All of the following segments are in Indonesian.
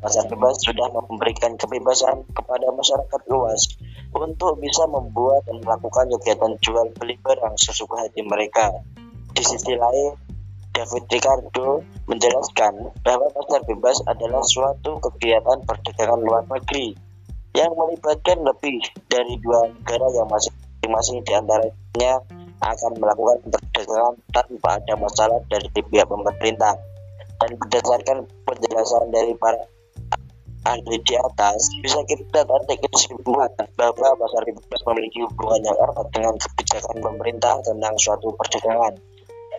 pasar bebas sudah memberikan kebebasan kepada masyarakat luas untuk bisa membuat dan melakukan kegiatan jual beli barang sesuka hati mereka. Di sisi lain, David Ricardo menjelaskan bahwa pasar bebas adalah suatu kegiatan perdagangan luar negeri yang melibatkan lebih dari dua negara yang masing-masing di antaranya akan melakukan perdagangan tanpa ada masalah dari pihak pemerintah dan berdasarkan penjelasan dari para ahli di atas bisa kita tarik kesimpulan bahwa pasar bebas memiliki hubungan yang erat dengan kebijakan pemerintah tentang suatu perdagangan.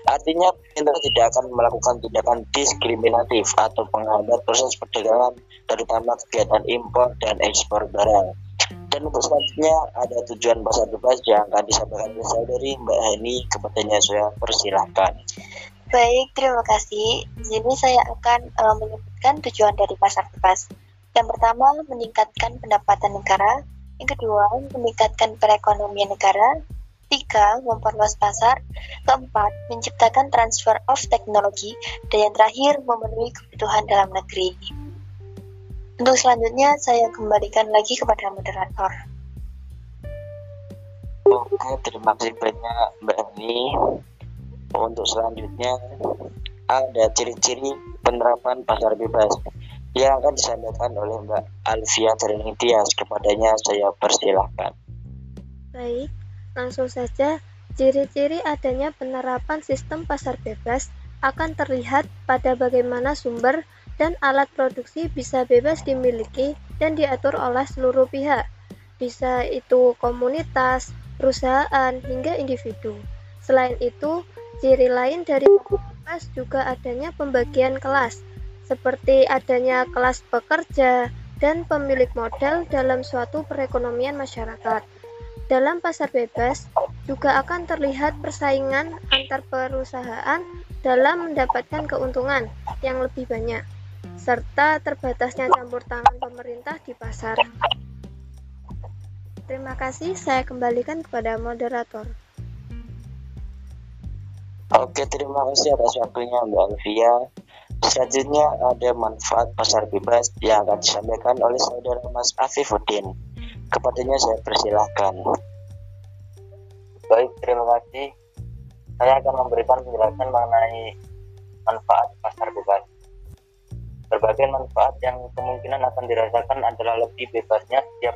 Artinya pemerintah tidak akan melakukan tindakan diskriminatif atau penghambat proses perdagangan terutama kegiatan impor dan ekspor barang. Dan untuk selanjutnya ada tujuan pasar bebas yang akan disampaikan oleh saudari Mbak Hani kepadanya saya persilahkan. Baik, terima kasih. Di sini saya akan uh, menyebutkan tujuan dari pasar bebas. Yang pertama, meningkatkan pendapatan negara. Yang kedua, meningkatkan perekonomian negara. Tiga, memperluas pasar. Keempat, menciptakan transfer of teknologi. Dan yang terakhir, memenuhi kebutuhan dalam negeri. Untuk selanjutnya, saya kembalikan lagi kepada moderator. Oke, terima kasih banyak Mbak Ani untuk selanjutnya ada ciri-ciri penerapan pasar bebas yang akan disampaikan oleh Mbak Alfia Tias. Kepadanya saya persilahkan. Baik, langsung saja. Ciri-ciri adanya penerapan sistem pasar bebas akan terlihat pada bagaimana sumber dan alat produksi bisa bebas dimiliki dan diatur oleh seluruh pihak, bisa itu komunitas, perusahaan, hingga individu. Selain itu, Ciri lain dari kelas juga adanya pembagian kelas, seperti adanya kelas pekerja dan pemilik modal dalam suatu perekonomian masyarakat. Dalam pasar bebas juga akan terlihat persaingan antar perusahaan dalam mendapatkan keuntungan yang lebih banyak, serta terbatasnya campur tangan pemerintah di pasar. Terima kasih, saya kembalikan kepada moderator. Oke, terima kasih atas waktunya Mbak Alvia. Selanjutnya ada manfaat pasar bebas yang akan disampaikan oleh saudara Mas Afifuddin. Kepadanya saya persilahkan. Baik, terima kasih. Saya akan memberikan penjelasan mengenai manfaat pasar bebas. Berbagai manfaat yang kemungkinan akan dirasakan adalah lebih bebasnya setiap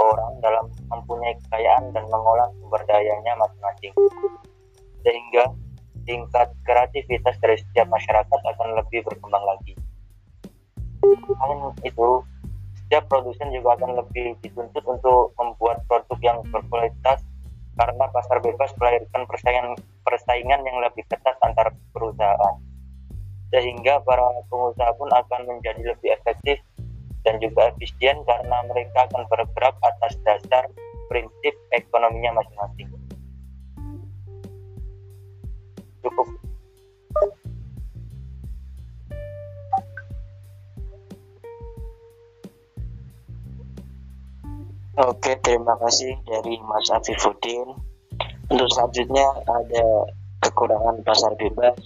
orang dalam mempunyai kekayaan dan mengolah sumber dayanya masing-masing. Sehingga tingkat kreativitas dari setiap masyarakat akan lebih berkembang lagi. Selain itu, setiap produsen juga akan lebih dituntut untuk membuat produk yang berkualitas karena pasar bebas melahirkan persaingan, persaingan yang lebih ketat antar perusahaan. Sehingga para pengusaha pun akan menjadi lebih efektif dan juga efisien karena mereka akan bergerak atas dasar prinsip ekonominya masing-masing Oke, terima kasih dari Mas Afifuddin. Untuk selanjutnya ada kekurangan pasar bebas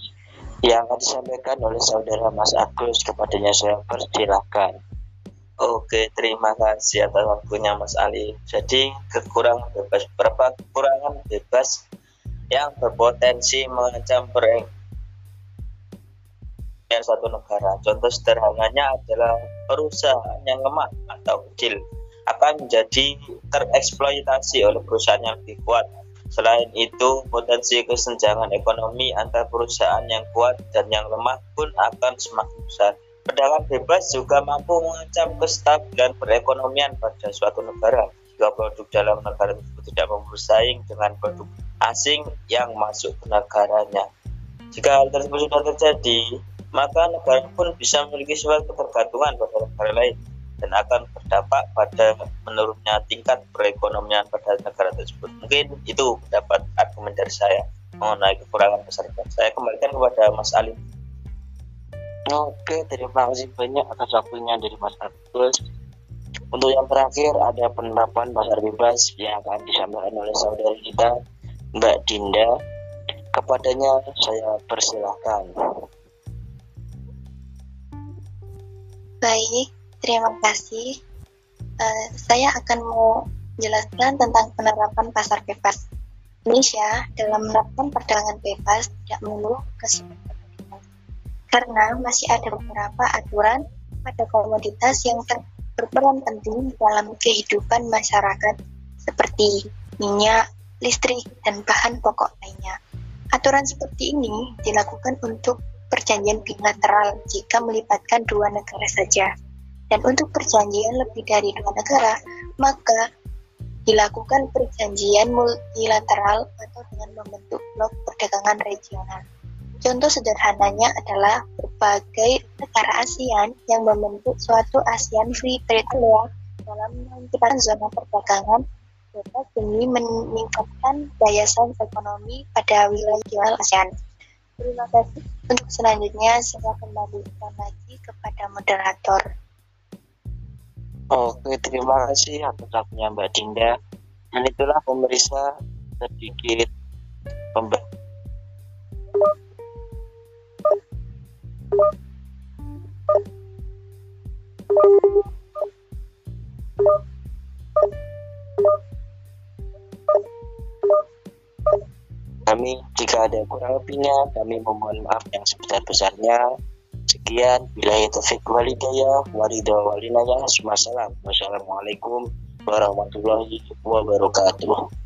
yang akan disampaikan oleh saudara Mas Agus kepadanya saya persilahkan. Oke, terima kasih atas waktunya Mas Ali. Jadi kekurangan bebas, berapa kekurangan bebas yang berpotensi mengancam perekonomian suatu negara. Contoh sederhananya adalah perusahaan yang lemah atau kecil akan menjadi tereksploitasi oleh perusahaan yang lebih kuat. Selain itu, potensi kesenjangan ekonomi antar perusahaan yang kuat dan yang lemah pun akan semakin besar. Perdagangan bebas juga mampu mengancam kestabilan perekonomian pada suatu negara jika produk dalam negara tersebut tidak bersaing dengan produk asing yang masuk ke negaranya. Jika hal tersebut sudah terjadi, maka negara pun bisa memiliki suatu ketergantungan pada negara lain dan akan berdampak pada menurunnya tingkat perekonomian pada negara tersebut. Mungkin itu pendapat argumen dari saya mengenai kekurangan besar. Saya kembalikan kepada Mas Ali. Oke, terima kasih banyak atas waktunya dari Mas Agus. Untuk yang terakhir ada penerapan pasar bebas yang akan disampaikan oleh saudari kita Mbak Dinda. Kepadanya saya persilahkan. Baik, terima kasih. Uh, saya akan mau jelaskan tentang penerapan pasar bebas. Indonesia dalam menerapkan perdagangan bebas tidak melulu keseluruhan karena masih ada beberapa aturan pada komoditas yang berperan penting dalam kehidupan masyarakat seperti minyak, listrik, dan bahan pokok lainnya. Aturan seperti ini dilakukan untuk perjanjian bilateral jika melibatkan dua negara saja. Dan untuk perjanjian lebih dari dua negara, maka dilakukan perjanjian multilateral atau dengan membentuk blok perdagangan regional. Contoh sederhananya adalah berbagai negara ASEAN yang membentuk suatu ASEAN Free Trade Area dalam menciptakan zona perdagangan bebas demi meningkatkan daya saing ekonomi pada wilayah ASEAN. Terima kasih. Untuk selanjutnya, saya kembalikan lagi kepada moderator. Oke, terima kasih atas waktunya Mbak Dinda. Dan itulah pemeriksa sedikit pembahasan kami jika ada kurang lebihnya kami memohon maaf yang sebesar-besarnya Sekian, bila itu walidaya, walidah walinaya, Wassalamualaikum warahmatullahi wabarakatuh.